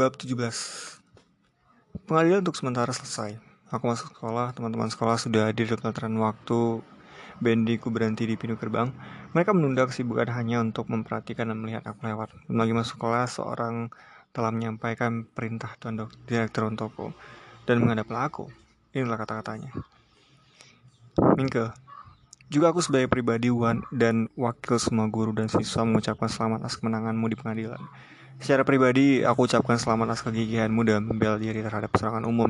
Bab 17 Pengadilan untuk sementara selesai. Aku masuk sekolah, teman-teman sekolah sudah hadir dalam waktu Bendiku berhenti di pintu gerbang. Mereka menunda kesibukan hanya untuk memperhatikan dan melihat aku lewat. Lagi masuk sekolah, seorang telah menyampaikan perintah tuan direktur untukku dan menghadaplah aku. Inilah kata-katanya. Mingke, juga aku sebagai pribadi Wan dan wakil semua guru dan siswa mengucapkan selamat atas kemenanganmu di pengadilan. Secara pribadi, aku ucapkan selamat atas kegigihanmu dalam membela diri terhadap serangan umum.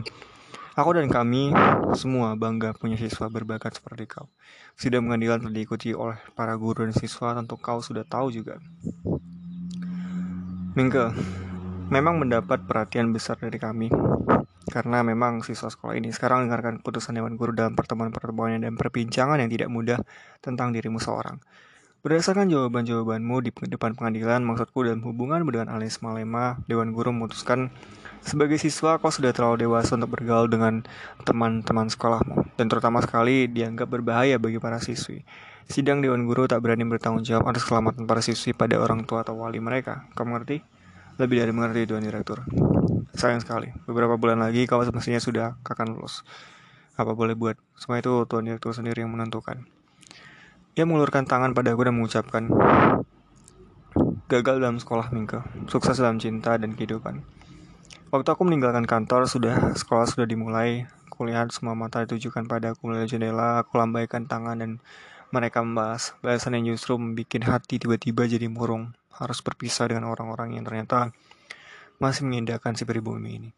Aku dan kami semua bangga punya siswa berbakat seperti kau. Sidang pengadilan telah diikuti oleh para guru dan siswa, tentu kau sudah tahu juga. Mingke, memang mendapat perhatian besar dari kami, karena memang siswa sekolah ini sekarang dengarkan keputusan Dewan Guru dalam pertemuan-pertemuan dan perbincangan yang tidak mudah tentang dirimu seorang. Berdasarkan jawaban-jawabanmu di depan pengadilan, maksudku dalam hubungan dengan Alis Malema, Dewan Guru memutuskan sebagai siswa kau sudah terlalu dewasa untuk bergaul dengan teman-teman sekolahmu, dan terutama sekali dianggap berbahaya bagi para siswi. Sidang Dewan Guru tak berani bertanggung jawab atas keselamatan para siswi pada orang tua atau wali mereka. Kamu ngerti? Lebih dari mengerti, Tuan Direktur. Sayang sekali, beberapa bulan lagi kau semestinya sudah akan lulus. Apa boleh buat, semua itu Tuan Direktur sendiri yang menentukan. Ia mengulurkan tangan padaku dan mengucapkan, Gagal dalam sekolah, Mingke. Sukses dalam cinta dan kehidupan. Waktu aku meninggalkan kantor, sudah sekolah sudah dimulai. Kulihat semua mata ditujukan padaku melalui jendela. Aku lambaikan tangan dan mereka membahas. Bahasan yang justru membuat hati tiba-tiba jadi murung. Harus berpisah dengan orang-orang yang ternyata masih mengindahkan si pribumi ini.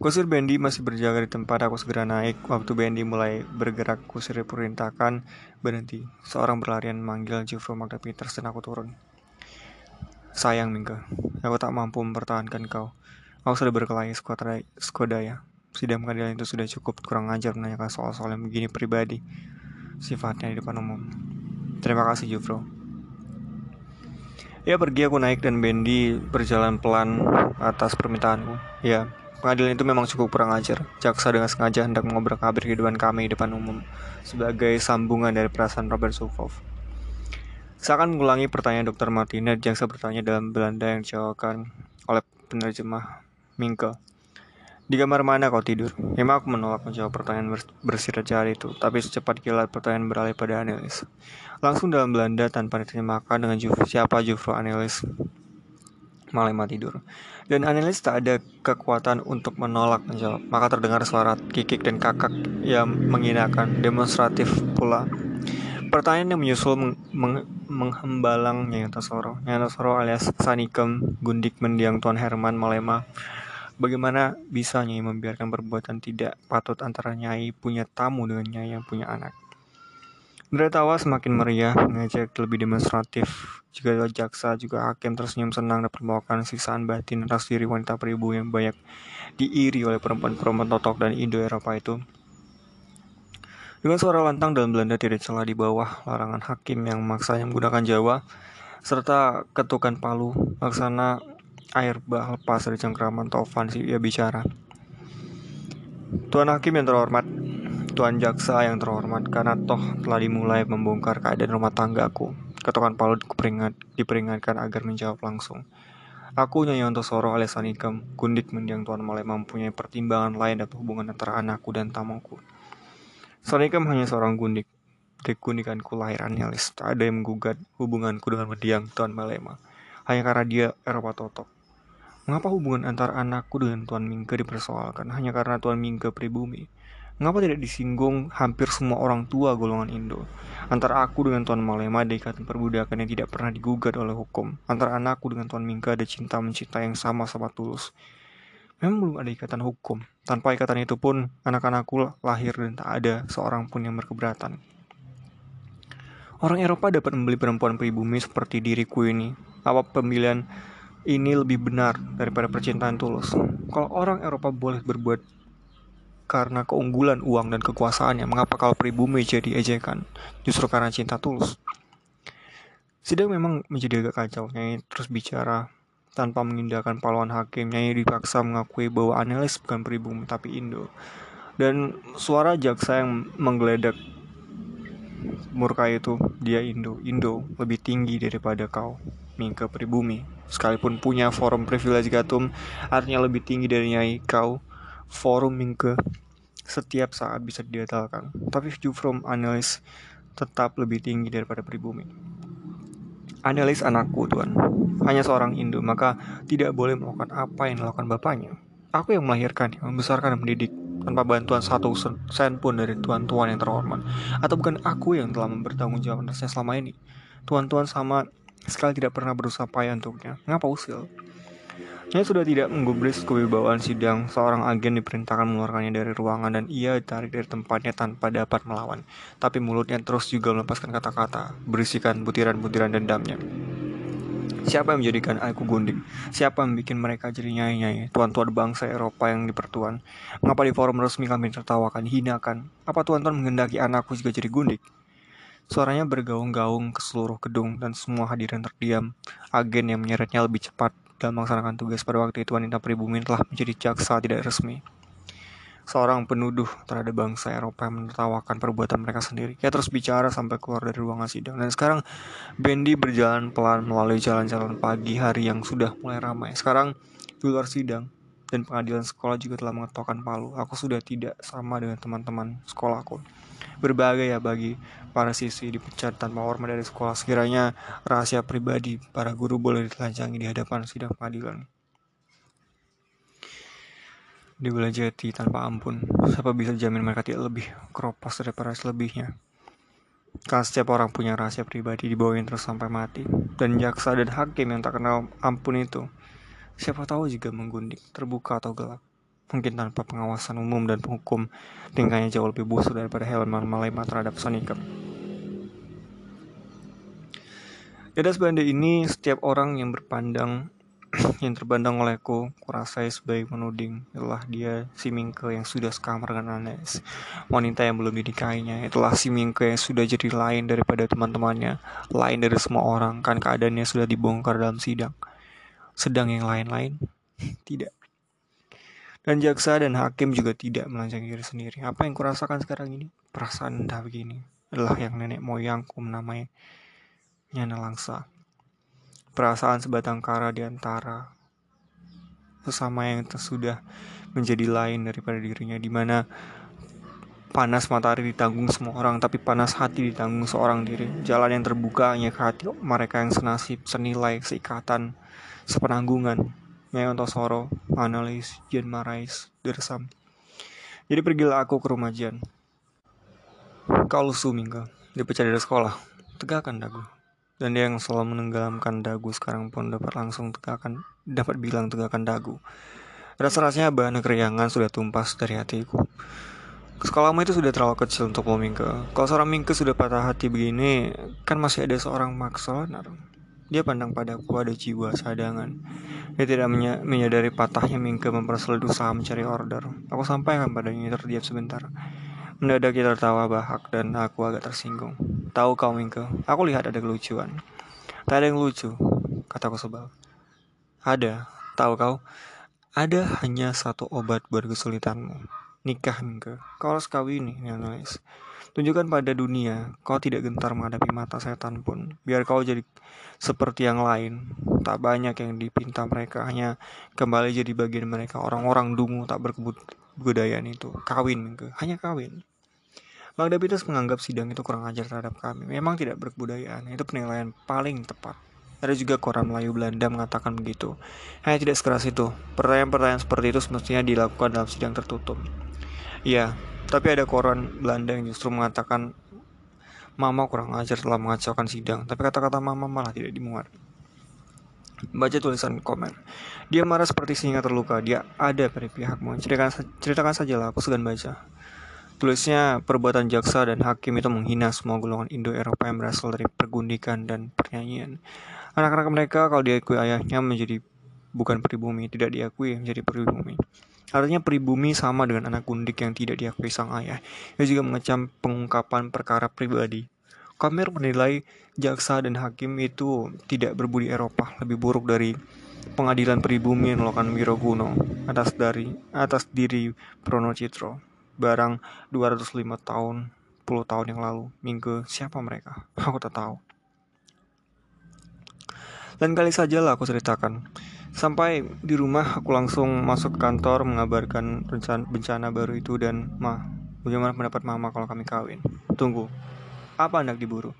Kusir Bendy masih berjaga di tempat aku segera naik. Waktu Bendy mulai bergerak, kusir diperintahkan berhenti. Seorang berlarian memanggil Jufro Magda Peters dan aku turun. Sayang, Mingga. Aku tak mampu mempertahankan kau. Aku sudah berkelahi Skodaya. Sidang pengadilan itu sudah cukup kurang ajar menanyakan soal-soal yang begini pribadi. Sifatnya di depan umum. Terima kasih, Jufro. Ya pergi aku naik dan Bendy berjalan pelan atas permintaanku. Ya, Pengadilan itu memang cukup kurang ajar. Jaksa dengan sengaja hendak mengobrak-abrik kehidupan kami di depan umum sebagai sambungan dari perasaan Robert Sufov. Seakan mengulangi pertanyaan Dr. Martina, jaksa bertanya dalam Belanda yang dijawabkan oleh penerjemah Minke. Di kamar mana kau tidur? Memang aku menolak menjawab pertanyaan bersirat jari itu, tapi secepat kilat pertanyaan beralih pada Anelis. Langsung dalam Belanda tanpa diterjemahkan dengan siapa Jufro Anelis Malema tidur. Dan analis tak ada kekuatan untuk menolak menjawab. Maka terdengar suara kikik dan kakak yang menginakan demonstratif pula. Pertanyaan yang menyusul meng meng menghembalang Nyai Tasoro. Nyai Tasoro alias Sanikem Gundik Mendiang Tuan Herman Malema. Bagaimana bisa Nyai membiarkan perbuatan tidak patut antara Nyai punya tamu dengan Nyai yang punya anak? Tawa semakin meriah, mengejek lebih demonstratif. Juga jaksa, juga hakim tersenyum senang dapat membawakan siksaan batin atas diri wanita peribu yang banyak diiri oleh perempuan-perempuan totok dan Indo-Eropa itu. Dengan suara lantang dalam Belanda tidak celah di bawah larangan hakim yang memaksa yang menggunakan Jawa, serta ketukan palu, laksana air bah lepas dari cengkraman Tovan si ia bicara. Tuan Hakim yang terhormat, Tuan Jaksa yang terhormat, karena toh telah dimulai membongkar keadaan rumah tanggaku. Ketukan Palu diperingat, diperingatkan agar menjawab langsung. Aku Nyanyi Soro alias Anikam, gundik mendiang Tuan Malai mempunyai pertimbangan lain dalam hubungan antara anakku dan tamuku. Sanikam hanya seorang gundik. Dari gundikanku lahir Anelis, tak ada yang menggugat hubunganku dengan mendiang Tuan Malema. Hanya karena dia Eropa Totok. Mengapa hubungan antara anakku dengan Tuan Mingke dipersoalkan hanya karena Tuan Mingke pribumi? Mengapa tidak disinggung hampir semua orang tua golongan Indo? Antara aku dengan Tuan Malema ada ikatan perbudakan yang tidak pernah digugat oleh hukum. Antara anakku dengan Tuan Mingga ada cinta mencinta yang sama-sama tulus. Memang belum ada ikatan hukum. Tanpa ikatan itu pun, anak-anakku lahir dan tak ada seorang pun yang berkeberatan. Orang Eropa dapat membeli perempuan pribumi seperti diriku ini. Apa pemilihan ini lebih benar daripada percintaan tulus? Kalau orang Eropa boleh berbuat karena keunggulan uang dan kekuasaannya. Mengapa kalau pribumi jadi ejekan? Justru karena cinta tulus. Sidang memang menjadi agak kacau. Nyai terus bicara tanpa mengindahkan pahlawan hakim. Nyai dipaksa mengakui bahwa analis bukan pribumi tapi Indo. Dan suara jaksa yang menggeledak murka itu dia Indo. Indo lebih tinggi daripada kau. Mingke pribumi. Sekalipun punya forum privilege Gatum, artinya lebih tinggi dari Nyai Kau, forum Mingke setiap saat bisa didatalkan. Tapi view from analis tetap lebih tinggi daripada pribumi. Analis anakku, Tuan. Hanya seorang Hindu, maka tidak boleh melakukan apa yang dilakukan bapaknya. Aku yang melahirkan, membesarkan dan mendidik tanpa bantuan satu sen pun dari tuan-tuan yang terhormat. Atau bukan aku yang telah membertanggung jawab atasnya selama ini. Tuan-tuan sama sekali tidak pernah berusaha payah untuknya. Mengapa usil? Ia sudah tidak menggubris kewibawaan sidang, seorang agen diperintahkan mengeluarkannya dari ruangan dan ia ditarik dari tempatnya tanpa dapat melawan. Tapi mulutnya terus juga melepaskan kata-kata, berisikan butiran-butiran dendamnya. Siapa yang menjadikan aku gundik? Siapa yang bikin mereka jadi nyai-nyai? Tuan-tuan bangsa Eropa yang dipertuan. Mengapa di forum resmi kami tertawakan, hinakan? Apa tuan-tuan menghendaki anakku juga jadi gundik? Suaranya bergaung-gaung ke seluruh gedung dan semua hadirin terdiam. Agen yang menyeretnya lebih cepat dalam melaksanakan tugas pada waktu itu wanita pribumi telah menjadi jaksa tidak resmi seorang penuduh terhadap bangsa Eropa yang menertawakan perbuatan mereka sendiri. Ia terus bicara sampai keluar dari ruangan sidang. Dan sekarang Bendy berjalan pelan melalui jalan-jalan pagi hari yang sudah mulai ramai. Sekarang di luar sidang dan pengadilan sekolah juga telah mengetokkan palu. Aku sudah tidak sama dengan teman-teman sekolahku. Berbagai ya bagi para siswi dipecat tanpa hormat dari sekolah. Sekiranya rahasia pribadi para guru boleh ditelanjangi di hadapan sidang pengadilan dibelajati tanpa ampun. Siapa bisa jamin mereka tidak lebih keropas daripada selebihnya? Karena setiap orang punya rahasia pribadi dibawain terus sampai mati. Dan jaksa dan hakim yang tak kenal ampun itu, siapa tahu juga menggundik, terbuka atau gelap. Mungkin tanpa pengawasan umum dan penghukum, tingkahnya jauh lebih busuk daripada hewan Malema terhadap Sonicum. Di atas benda ini, setiap orang yang berpandang yang terbandang olehku kurasai sebagai menuding. Itulah dia si Mingke yang sudah sekamar dengan Anes. Wanita yang belum dinikahinya. Itulah si Mingke yang sudah jadi lain daripada teman-temannya. Lain dari semua orang. Kan keadaannya sudah dibongkar dalam sidang. Sedang yang lain-lain? Tidak dan jaksa dan hakim juga tidak melanjang diri sendiri. Apa yang kurasakan sekarang ini? Perasaan entah begini adalah yang nenek moyangku menamainya Langsa. Perasaan sebatang kara di antara sesama yang sudah menjadi lain daripada dirinya di mana panas matahari ditanggung semua orang tapi panas hati ditanggung seorang diri. Jalan yang terbuka hanya ke hati mereka yang senasib senilai seikatan sepenanggungan Ontosoro, Analis, Jen Marais, Dersam. Jadi pergilah aku ke rumah Jan. Kau lusuh minggu, dipecat dari sekolah. Tegakkan dagu dan dia yang selalu menenggelamkan dagu sekarang pun dapat langsung tegakkan dapat bilang tegakkan dagu rasa-rasanya bahan keriangan sudah tumpas dari hatiku Sekolahmu itu sudah terlalu kecil untuk mau mingke. Kalau seorang mingke sudah patah hati begini, kan masih ada seorang maksonar. Dia pandang padaku ada jiwa sadangan. Dia tidak menyadari patahnya mingke mempersulit usaha mencari order. Aku sampaikan padanya terdiam sebentar. Mendadak kita tertawa bahak dan aku agak tersinggung. Tahu kau Mingke, aku lihat ada kelucuan. Tak ada yang lucu, kataku sebal. Ada, tahu kau? Ada hanya satu obat buat kesulitanmu. Nikah Mingke, kau harus kawin nih, nulis. Tunjukkan pada dunia, kau tidak gentar menghadapi mata setan pun. Biar kau jadi seperti yang lain. Tak banyak yang dipinta mereka, hanya kembali jadi bagian mereka. Orang-orang dungu tak berkebudayaan itu. Kawin, hanya kawin. Magda Peters menganggap sidang itu kurang ajar terhadap kami. Memang tidak berkebudayaan, itu penilaian paling tepat. Ada juga koran Melayu Belanda mengatakan begitu. Hanya tidak sekeras itu. Pertanyaan-pertanyaan seperti itu semestinya dilakukan dalam sidang tertutup. Iya, tapi ada koran Belanda yang justru mengatakan Mama kurang ajar telah mengacaukan sidang, tapi kata-kata Mama malah tidak dimuat. Baca tulisan komen. Dia marah seperti singa terluka. Dia ada pada pihakmu. Ceritakan, ceritakan sajalah, aku segan baca. Tulisnya, perbuatan jaksa dan hakim itu menghina semua golongan Indo-Eropa yang berasal dari pergundikan dan pernyanyian. Anak-anak mereka kalau diakui ayahnya menjadi bukan pribumi, tidak diakui menjadi pribumi. Artinya pribumi sama dengan anak gundik yang tidak diakui sang ayah. Ia juga mengecam pengungkapan perkara pribadi. Kamer menilai jaksa dan hakim itu tidak berbudi Eropa, lebih buruk dari pengadilan pribumi yang melakukan Wiroguno atas dari atas diri Prono Citro barang 205 tahun 10 tahun yang lalu minggu siapa mereka aku tak tahu Lain kali saja lah aku ceritakan. Sampai di rumah aku langsung masuk kantor mengabarkan rencana bencana baru itu dan mah bagaimana pendapat mama kalau kami kawin. Tunggu, apa hendak diburu?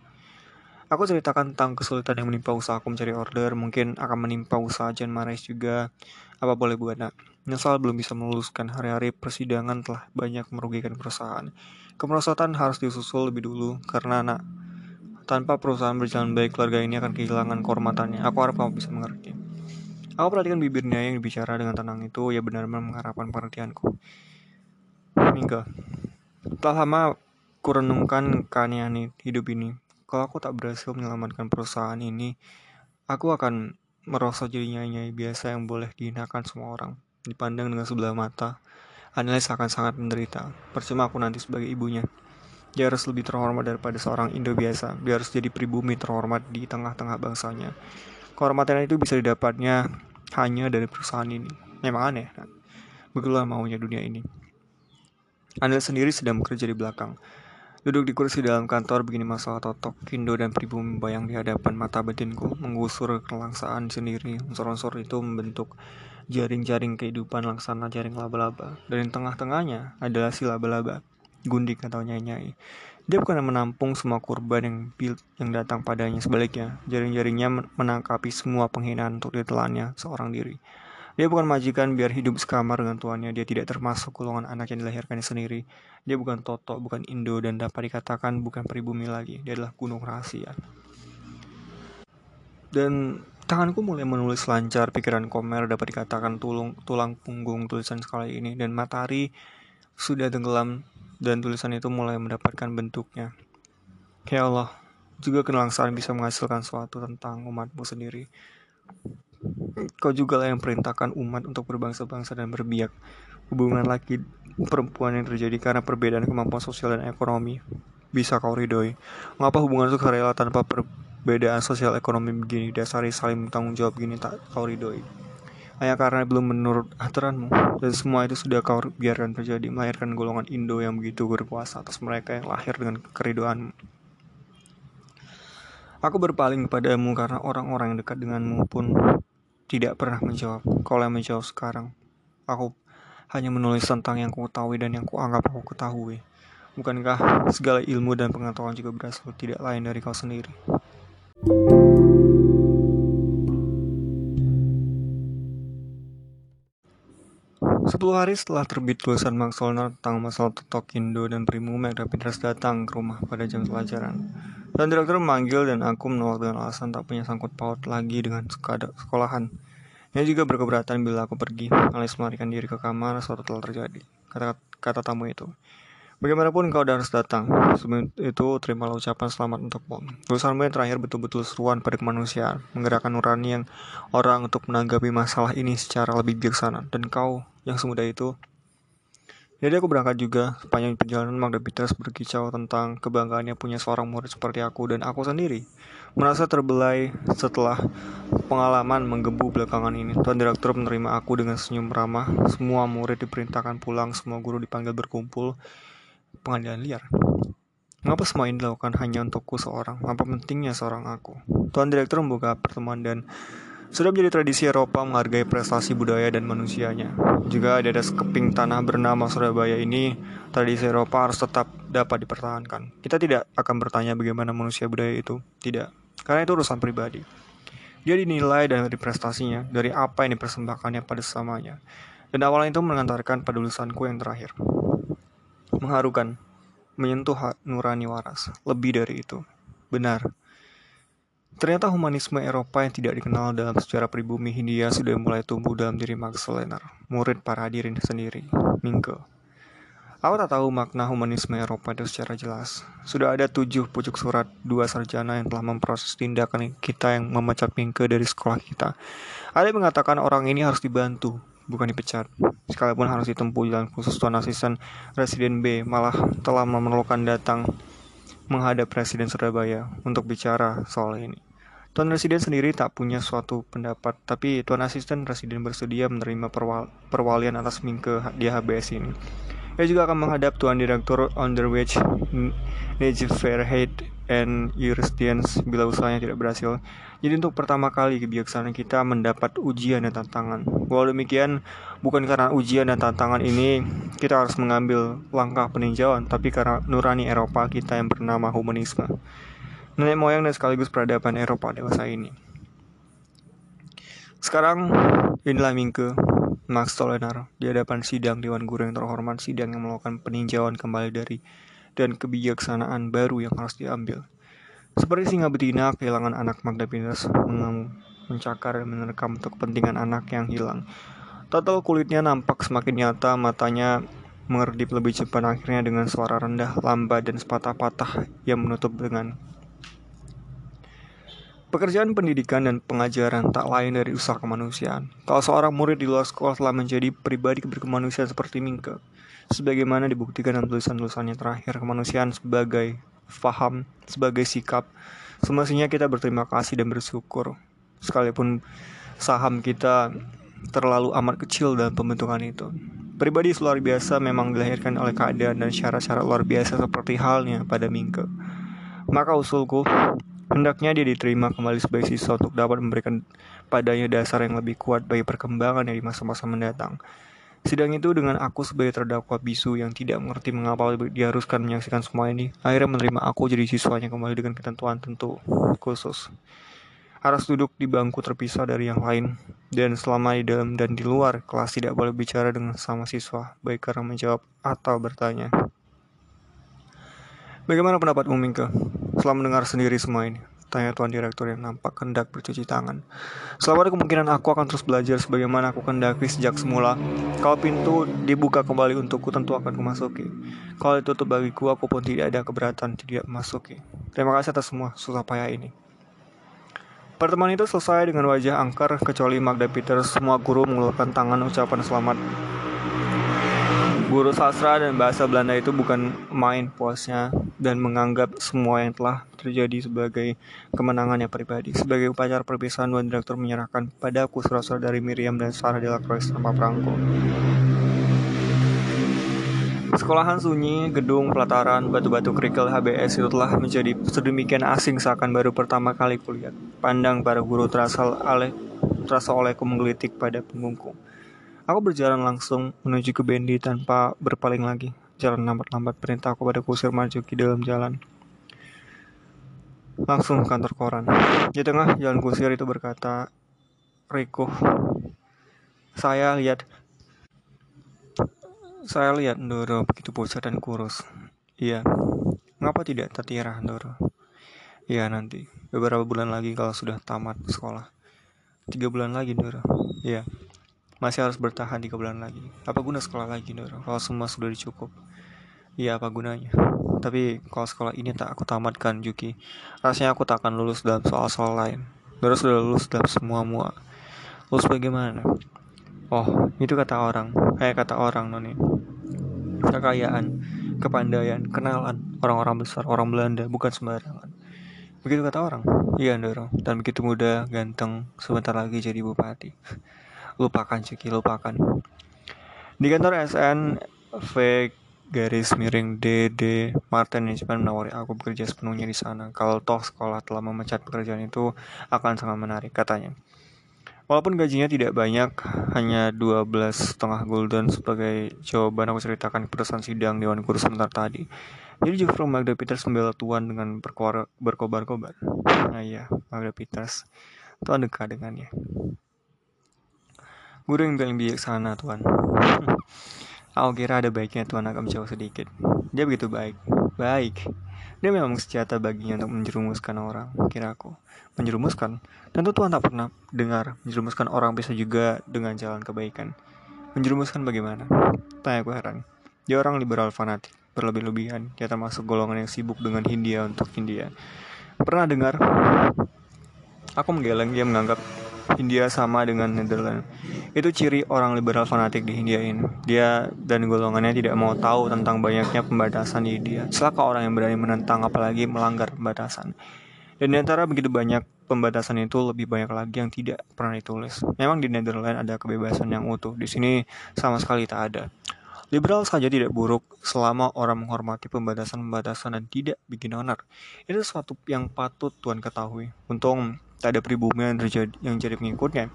Aku ceritakan tentang kesulitan yang menimpa usaha aku mencari order, mungkin akan menimpa usaha Jan Marais juga. Apa boleh buat nak? Nyesal belum bisa meluluskan hari-hari persidangan telah banyak merugikan perusahaan. Kemerosotan harus disusul lebih dulu karena nak tanpa perusahaan berjalan baik keluarga ini akan kehilangan kehormatannya. Aku harap kamu bisa mengerti. Aku perhatikan bibirnya yang bicara dengan tenang itu, ya benar-benar mengharapkan pengertianku. Mingga, telah lama kurenungkan keanehan hidup ini. Kalau aku tak berhasil menyelamatkan perusahaan ini, aku akan merasa jadi nyanyi biasa yang boleh dihinakan semua orang. Dipandang dengan sebelah mata, Analis akan sangat menderita. Percuma aku nanti sebagai ibunya. Dia harus lebih terhormat daripada seorang Indo biasa. Dia harus jadi pribumi terhormat di tengah-tengah bangsanya. Kehormatan itu bisa didapatnya hanya dari perusahaan ini. Memang aneh, kan? Begitulah maunya dunia ini. Anda sendiri sedang bekerja di belakang. Duduk di kursi dalam kantor begini masalah totok, Kindo dan pribumi membayang di hadapan mata batinku, menggusur kelangsaan sendiri. Unsur-unsur itu membentuk jaring-jaring kehidupan laksana jaring laba-laba. Dan tengah-tengahnya adalah si laba-laba, gundik atau nyai-nyai. Dia bukan menampung semua korban yang yang datang padanya. Sebaliknya, jaring-jaringnya menangkapi semua penghinaan untuk ditelannya seorang diri. Dia bukan majikan biar hidup sekamar dengan tuannya. Dia tidak termasuk golongan anak yang dilahirkannya sendiri. Dia bukan Toto, bukan Indo, dan dapat dikatakan bukan pribumi lagi. Dia adalah gunung rahasia. Dan tanganku mulai menulis lancar, pikiran Komer dapat dikatakan tulung, tulang punggung tulisan sekali ini. Dan matahari sudah tenggelam dan tulisan itu mulai mendapatkan bentuknya. Ya Allah, juga kelangsaan bisa menghasilkan sesuatu tentang umatmu sendiri. Kau juga lah yang perintahkan umat untuk berbangsa-bangsa dan berbiak. Hubungan laki perempuan yang terjadi karena perbedaan kemampuan sosial dan ekonomi bisa kau ridhoi. Mengapa hubungan itu rela tanpa perbedaan sosial ekonomi begini dasari saling bertanggung jawab gini tak kau ridhoi? Hanya karena belum menurut aturanmu dan semua itu sudah kau biarkan terjadi melahirkan golongan Indo yang begitu berkuasa atas mereka yang lahir dengan keridoanmu. Aku berpaling kepadamu karena orang-orang yang dekat denganmu pun tidak pernah menjawab. Kau yang menjawab sekarang. Aku hanya menulis tentang yang ku ketahui dan yang ku anggap aku ketahui. Bukankah segala ilmu dan pengetahuan juga berasal tidak lain dari kau sendiri? Sepuluh hari setelah terbit tulisan Max Solner tentang masalah Totok Indo dan Primu Rapidras datang ke rumah pada jam pelajaran. Dan direktur memanggil dan aku menolak dengan alasan tak punya sangkut paut lagi dengan sekolahan. Dia juga berkeberatan bila aku pergi, alias melarikan diri ke kamar suatu telah terjadi. Kata, kata tamu itu. Bagaimanapun kau harus datang. Sebelum itu, terimalah ucapan selamat untukmu. Tulisanmu yang terakhir betul-betul seruan pada kemanusiaan, menggerakkan nurani yang orang untuk menanggapi masalah ini secara lebih bijaksana. Dan kau yang semudah itu jadi aku berangkat juga sepanjang perjalanan Magda Peters berkicau tentang kebanggaannya punya seorang murid seperti aku dan aku sendiri. Merasa terbelai setelah pengalaman menggebu belakangan ini. Tuan Direktur menerima aku dengan senyum ramah. Semua murid diperintahkan pulang, semua guru dipanggil berkumpul. Pengadilan liar. Mengapa semua ini dilakukan hanya untukku seorang? Apa pentingnya seorang aku? Tuan Direktur membuka pertemuan dan sudah menjadi tradisi Eropa menghargai prestasi budaya dan manusianya. Juga ada sekeping tanah bernama Surabaya ini, tradisi Eropa harus tetap dapat dipertahankan. Kita tidak akan bertanya bagaimana manusia budaya itu, tidak, karena itu urusan pribadi. Dia dinilai dari prestasinya, dari apa yang dipersembahkannya pada sesamanya. Dan awalnya itu mengantarkan pada tulisanku yang terakhir. Mengharukan, menyentuh nurani waras, lebih dari itu. Benar, Ternyata humanisme Eropa yang tidak dikenal dalam sejarah pribumi Hindia sudah mulai tumbuh dalam diri Max Solener, murid para hadirin sendiri, Mingke. Aku tak tahu makna humanisme Eropa itu secara jelas. Sudah ada tujuh pucuk surat dua sarjana yang telah memproses tindakan kita yang memecat Mingke dari sekolah kita. Ada yang mengatakan orang ini harus dibantu, bukan dipecat. Sekalipun harus ditempuh jalan khusus tuan asisten Residen B malah telah memerlukan datang menghadap Presiden Surabaya untuk bicara soal ini. Tuan Residen sendiri tak punya suatu pendapat, tapi Tuan Asisten Residen bersedia menerima perwal perwalian atas Mingke di HBS ini. Ia juga akan menghadap Tuan Direktur Underwich Fairhead and Eurostance bila usahanya tidak berhasil. Jadi untuk pertama kali kebijaksanaan kita mendapat ujian dan tantangan. Walau demikian, bukan karena ujian dan tantangan ini kita harus mengambil langkah peninjauan, tapi karena nurani Eropa kita yang bernama humanisme. Nenek moyang dan sekaligus peradaban Eropa dewasa ini. Sekarang inilah Mingke Max Tolenar di hadapan sidang Dewan Guru yang terhormat sidang yang melakukan peninjauan kembali dari dan kebijaksanaan baru yang harus diambil. Seperti singa betina kehilangan anak Magda Pinus mencakar dan menerkam untuk kepentingan anak yang hilang. Total kulitnya nampak semakin nyata, matanya mengerdip lebih cepat akhirnya dengan suara rendah, lambat dan sepatah-patah yang menutup dengan Pekerjaan pendidikan dan pengajaran tak lain dari usaha kemanusiaan. Kalau seorang murid di luar sekolah telah menjadi pribadi berkemanusiaan seperti Mingke, sebagaimana dibuktikan dalam tulisan-tulisannya terakhir kemanusiaan sebagai faham, sebagai sikap, semestinya kita berterima kasih dan bersyukur. Sekalipun saham kita terlalu amat kecil dalam pembentukan itu. Pribadi luar biasa memang dilahirkan oleh keadaan dan syarat-syarat luar biasa seperti halnya pada Mingke. Maka usulku, Hendaknya dia diterima kembali sebagai siswa untuk dapat memberikan padanya dasar yang lebih kuat bagi perkembangan di masa-masa mendatang. Sidang itu dengan aku sebagai terdakwa bisu yang tidak mengerti mengapa diharuskan menyaksikan semua ini, akhirnya menerima aku jadi siswanya kembali dengan ketentuan tentu khusus. Harus duduk di bangku terpisah dari yang lain, dan selama di dalam dan di luar kelas tidak boleh bicara dengan sama siswa, baik karena menjawab atau bertanya. Bagaimana pendapatmu, Mingke? Setelah mendengar sendiri semua ini, tanya Tuan Direktur yang nampak hendak bercuci tangan. Selama ada kemungkinan aku akan terus belajar sebagaimana aku kendaki sejak semula. Kalau pintu dibuka kembali untukku, tentu akan kumasuki. Kalau ditutup bagiku, aku pun tidak ada keberatan tidak memasuki. Terima kasih atas semua susah payah ini. Pertemuan itu selesai dengan wajah angker, kecuali Magda Peter, semua guru mengeluarkan tangan ucapan selamat Guru sastra dan bahasa Belanda itu bukan main puasnya dan menganggap semua yang telah terjadi sebagai kemenangannya pribadi. Sebagai upacara perpisahan, Tuan Direktur menyerahkan padaku surat-surat dari Miriam dan Sarah de la Croix tanpa perangko. Sekolahan sunyi, gedung, pelataran, batu-batu kerikil HBS itu telah menjadi sedemikian asing seakan baru pertama kali kulihat. Pandang para guru terasa oleh terasa olehku menggelitik pada punggungku. Aku berjalan langsung menuju ke Bendi tanpa berpaling lagi. Jalan lambat-lambat perintah aku pada kusir maju ke dalam jalan. Langsung ke kantor koran. Di tengah jalan kusir itu berkata, Riko, saya lihat saya lihat Ndoro begitu bocah dan kurus. Iya, ngapa tidak Tatiara Ndoro? Iya nanti, beberapa bulan lagi kalau sudah tamat sekolah. Tiga bulan lagi Ndoro. Iya masih harus bertahan tiga bulan lagi. Apa guna sekolah lagi, Doro? Kalau semua sudah dicukup. Iya, apa gunanya? Tapi kalau sekolah ini tak aku tamatkan, Juki, rasanya aku tak akan lulus dalam soal-soal lain. Doro sudah lulus dalam semua mua. Lulus bagaimana? Oh, itu kata orang. Kayak kata orang, Noni. Kekayaan, kepandaian, kenalan, orang-orang besar, orang Belanda, bukan sembarangan. Begitu kata orang. Iya, Doro. Dan begitu muda, ganteng, sebentar lagi jadi bupati lupakan Ciki lupakan di kantor SN V garis miring DD Martin Management menawari aku bekerja sepenuhnya di sana kalau toh sekolah telah memecat pekerjaan itu akan sangat menarik katanya Walaupun gajinya tidak banyak, hanya 12 setengah golden sebagai jawaban aku ceritakan keputusan sidang Dewan Guru sebentar tadi. Jadi justru Magda Peters membela Tuan dengan berkobar-kobar. Nah iya, Magda Peters. Tuan dekat dengannya. Guru yang paling bijaksana Tuhan. Aku kira ada baiknya Tuhan akan menjauh sedikit. Dia begitu baik. Baik. Dia memang senjata baginya untuk menjerumuskan orang, kira aku. Menjerumuskan? Tentu Tuhan tak pernah dengar menjerumuskan orang bisa juga dengan jalan kebaikan. Menjerumuskan bagaimana? Tanya aku heran. Dia orang liberal fanatik, berlebih-lebihan. Dia termasuk golongan yang sibuk dengan Hindia untuk Hindia. Pernah dengar? Aku menggeleng dia menganggap India sama dengan Netherlands. Itu ciri orang liberal fanatik di India ini. Dia dan golongannya tidak mau tahu tentang banyaknya pembatasan di India. Celaka orang yang berani menentang apalagi melanggar pembatasan. Dan di antara begitu banyak pembatasan itu lebih banyak lagi yang tidak pernah ditulis. Memang di Netherlands ada kebebasan yang utuh. Di sini sama sekali tak ada. Liberal saja tidak buruk selama orang menghormati pembatasan-pembatasan dan tidak bikin onar. Itu sesuatu yang patut Tuhan ketahui. Untung tak ada pribumi yang, terjadi, yang jadi pengikutnya.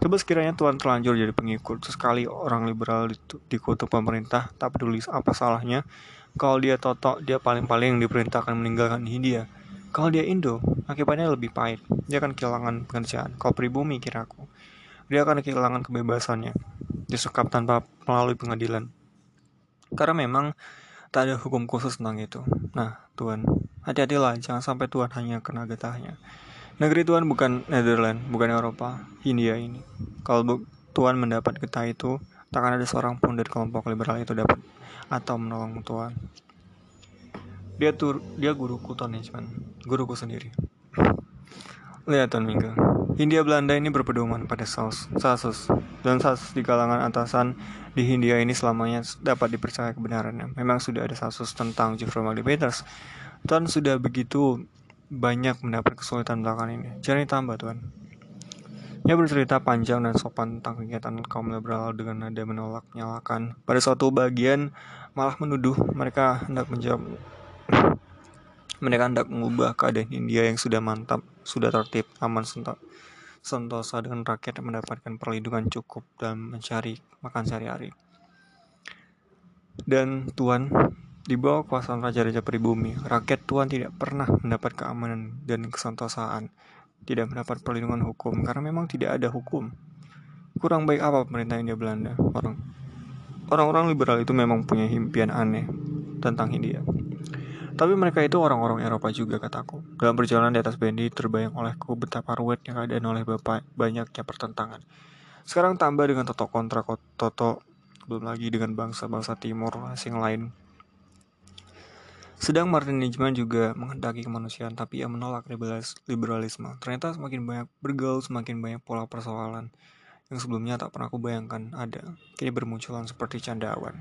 Coba sekiranya Tuhan terlanjur jadi pengikut, sekali orang liberal dikutuk pemerintah, tak peduli apa salahnya. Kalau dia totok, dia paling-paling diperintahkan meninggalkan Hindia. Kalau dia Indo, akibatnya lebih pahit. Dia akan kehilangan pekerjaan. Kalau pribumi, kiraku, dia akan kehilangan kebebasannya. Disekap tanpa melalui pengadilan. Karena memang tak ada hukum khusus tentang itu. Nah, Tuhan, hati-hatilah, jangan sampai Tuhan hanya kena getahnya. Negeri Tuhan bukan Netherlands, bukan Eropa, India ini. Kalau Tuhan mendapat getah itu, takkan ada seorang pun dari kelompok liberal itu dapat atau menolong Tuhan. Dia tur, dia guruku cuman guruku sendiri. Lihat Tuan Minggu, Hindia Belanda ini berpedoman pada saus, sasus, dan sasus di kalangan atasan di Hindia ini selamanya dapat dipercaya kebenarannya. Memang sudah ada kasus tentang Jeffrey Magdi Peters. Tuhan sudah begitu banyak mendapat kesulitan belakangan ini. Jangan tambah Tuhan. Ia bercerita panjang dan sopan tentang kegiatan kaum liberal dengan nada menolak, nyalakan. Pada suatu bagian malah menuduh mereka hendak menjawab mereka hendak mengubah keadaan India yang sudah mantap, sudah tertib, aman, sentak sentosa dengan rakyat mendapatkan perlindungan cukup dan mencari makan sehari-hari. Dan Tuhan, di bawah kuasaan Raja-Raja Pribumi, rakyat Tuhan tidak pernah mendapat keamanan dan kesantosaan, tidak mendapat perlindungan hukum, karena memang tidak ada hukum. Kurang baik apa pemerintah India Belanda? Orang orang-orang liberal itu memang punya impian aneh tentang India. Tapi mereka itu orang-orang Eropa juga kataku. Dalam perjalanan di atas bendi terbayang olehku betapa ruwetnya keadaan oleh bapak banyaknya pertentangan. Sekarang tambah dengan toto kontra toto, belum lagi dengan bangsa-bangsa timur asing lain. Sedang Martin Nijman juga menghendaki kemanusiaan, tapi ia menolak liberalisme. Ternyata semakin banyak bergaul, semakin banyak pola persoalan yang sebelumnya tak pernah aku bayangkan ada. Kini bermunculan seperti candawan.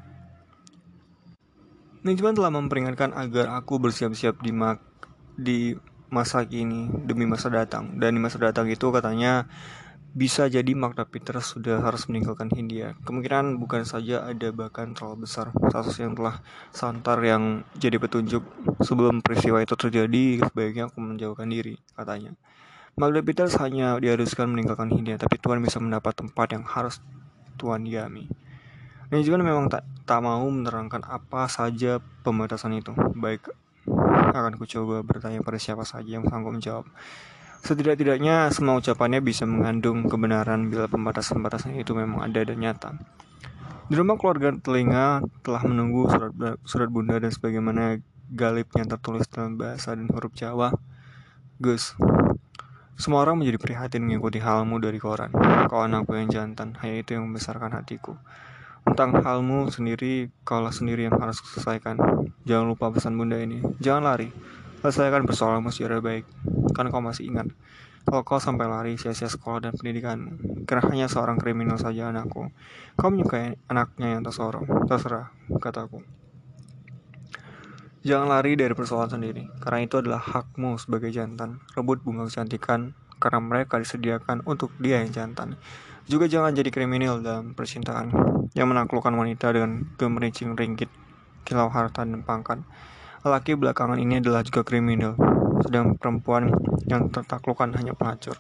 Manajemen telah memperingatkan agar aku bersiap-siap di di masa kini demi masa datang dan di masa datang itu katanya bisa jadi Magda Peter sudah harus meninggalkan Hindia. Kemungkinan bukan saja ada bahkan terlalu besar kasus yang telah santar yang jadi petunjuk sebelum peristiwa itu terjadi sebaiknya aku menjauhkan diri katanya. Magda Peters hanya diharuskan meninggalkan Hindia tapi Tuhan bisa mendapat tempat yang harus Tuhan diami. Manajemen memang tak, tak mau menerangkan apa saja pembatasan itu. Baik, akan kucoba bertanya pada siapa saja yang sanggup menjawab. Setidak-tidaknya semua ucapannya bisa mengandung kebenaran bila pembatasan-pembatasan itu memang ada dan nyata. Di rumah keluarga telinga telah menunggu surat, surat bunda dan sebagaimana galipnya tertulis dalam bahasa dan huruf Jawa. Gus, semua orang menjadi prihatin mengikuti halmu dari koran. Kau anakku yang jantan, hanya itu yang membesarkan hatiku. Tentang halmu sendiri, kaulah sendiri yang harus selesaikan. Jangan lupa pesan bunda ini. Jangan lari. Selesaikan persoalanmu secara baik. Kan kau masih ingat. Kalau kau sampai lari sia-sia sekolah dan pendidikanmu. Karena hanya seorang kriminal saja anakku. Kau menyukai anaknya yang tersorong. Terserah, kataku. Jangan lari dari persoalan sendiri, karena itu adalah hakmu sebagai jantan. Rebut bunga kecantikan, karena mereka disediakan untuk dia yang jantan. Juga jangan jadi kriminal dalam percintaan yang menaklukkan wanita dengan gemerincing ringgit, kilau harta dan pangkat. Laki belakangan ini adalah juga kriminal, sedang perempuan yang tertaklukkan hanya pelacur.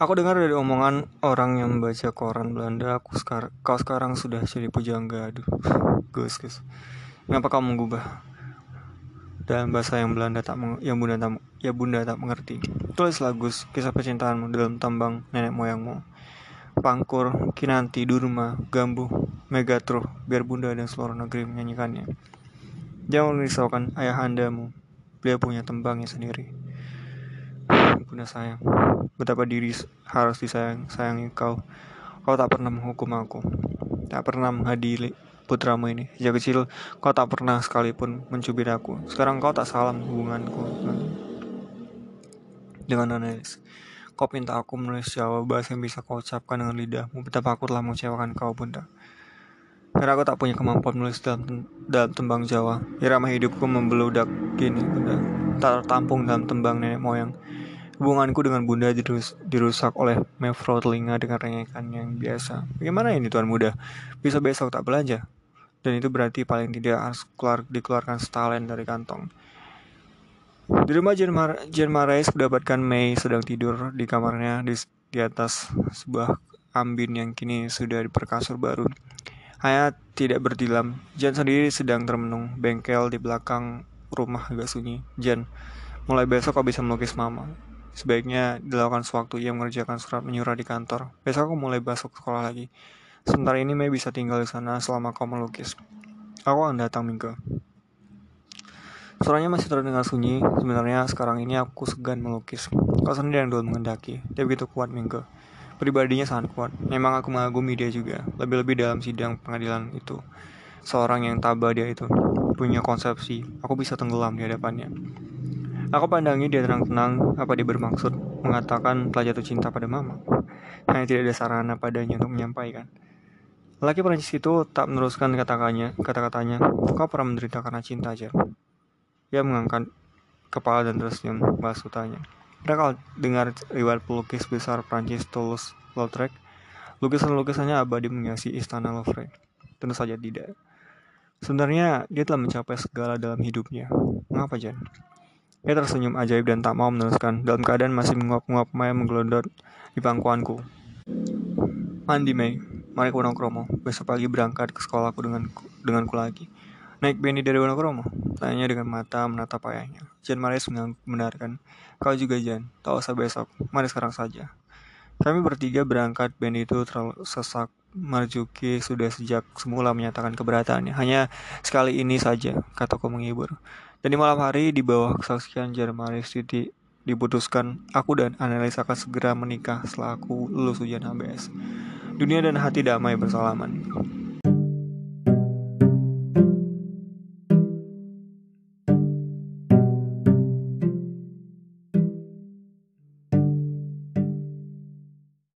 Aku dengar dari omongan orang yang membaca koran Belanda, aku sekarang, kau sekarang sudah jadi pujangga. Aduh, gus, gus. Kenapa kau mengubah dalam bahasa yang Belanda tak yang bunda tak ya bunda tak mengerti. Tulis Gus kisah percintaanmu dalam tambang nenek moyangmu. Pangkur, Kinanti, Durma, Gambu, Megatro, biar bunda dan seluruh negeri menyanyikannya. Jangan risaukan ayah andamu, dia punya tembangnya sendiri. Bunda sayang, betapa diri harus disayang, sayangi kau. Kau tak pernah menghukum aku, tak pernah menghadiri putramu ini. Sejak kecil kau tak pernah sekalipun mencubit aku. Sekarang kau tak salam hubunganku dengan Nanis. Kau minta aku menulis Jawa bahasa yang bisa kau ucapkan dengan lidahmu. Betapa aku telah mengecewakan kau, Bunda. Karena aku tak punya kemampuan menulis dalam, dalam tembang Jawa. Irama hidupku membeludak Bunda. Tak tertampung dalam tembang nenek moyang. Hubunganku dengan bunda dirus dirusak oleh mefro telinga dengan rengekan yang biasa. Bagaimana ini tuan muda? Bisa besok tak belanja? Dan itu berarti paling tidak harus keluar, dikeluarkan setalen dari kantong. Di rumah Jen, Mar Jen Marais mendapatkan Mei sedang tidur di kamarnya di, di atas sebuah ambin yang kini sudah diperkasur baru. Hanya tidak berdilam. Jan sendiri sedang termenung. Bengkel di belakang rumah agak sunyi. Jan, mulai besok kau bisa melukis mama. Sebaiknya dilakukan sewaktu ia mengerjakan surat menyurat di kantor. Besok aku mulai masuk sekolah lagi. Sementara ini Mei bisa tinggal di sana selama kau melukis. Aku akan datang minggu. Suaranya masih terdengar sunyi. Sebenarnya sekarang ini aku segan melukis. Kau sendiri yang dulu mengendaki. Dia begitu kuat minggu pribadinya sangat kuat. Memang aku mengagumi dia juga, lebih-lebih dalam sidang pengadilan itu. Seorang yang tabah dia itu, punya konsepsi, aku bisa tenggelam di hadapannya. Aku pandangi dia tenang-tenang, apa dia bermaksud mengatakan telah jatuh cinta pada mama. Hanya tidak ada sarana padanya untuk menyampaikan. Laki Perancis itu tak meneruskan kata-katanya, kata-katanya, kau pernah menderita karena cinta aja. Dia mengangkat kepala dan terus tersenyum, balas tanya. Kita kalau dengar riwayat pelukis besar Prancis Toulouse-Lautrec, lukisan-lukisannya abadi menghiasi istana Louvre. Tentu saja tidak. Sebenarnya dia telah mencapai segala dalam hidupnya. Mengapa Jan? Dia tersenyum ajaib dan tak mau meneruskan. Dalam keadaan masih menguap-nguap Maya menggelondot di pangkuanku. Mandi Mei, mari Wonokromo. Besok pagi berangkat ke sekolahku dengan denganku lagi. Naik Benny dari Wonokromo? Tanya dengan mata menatap ayahnya. Jan Maris membenarkan. Kau juga Jan, tak usah besok. Mari sekarang saja. Kami bertiga berangkat, Benny itu terlalu sesak. Marjuki sudah sejak semula menyatakan keberatannya. Hanya sekali ini saja, kataku menghibur. Dan di malam hari, di bawah kesaksian Jan Maris Titi, diputuskan aku dan Annelise akan segera menikah setelah aku lulus ujian HBS. Dunia dan hati damai bersalaman.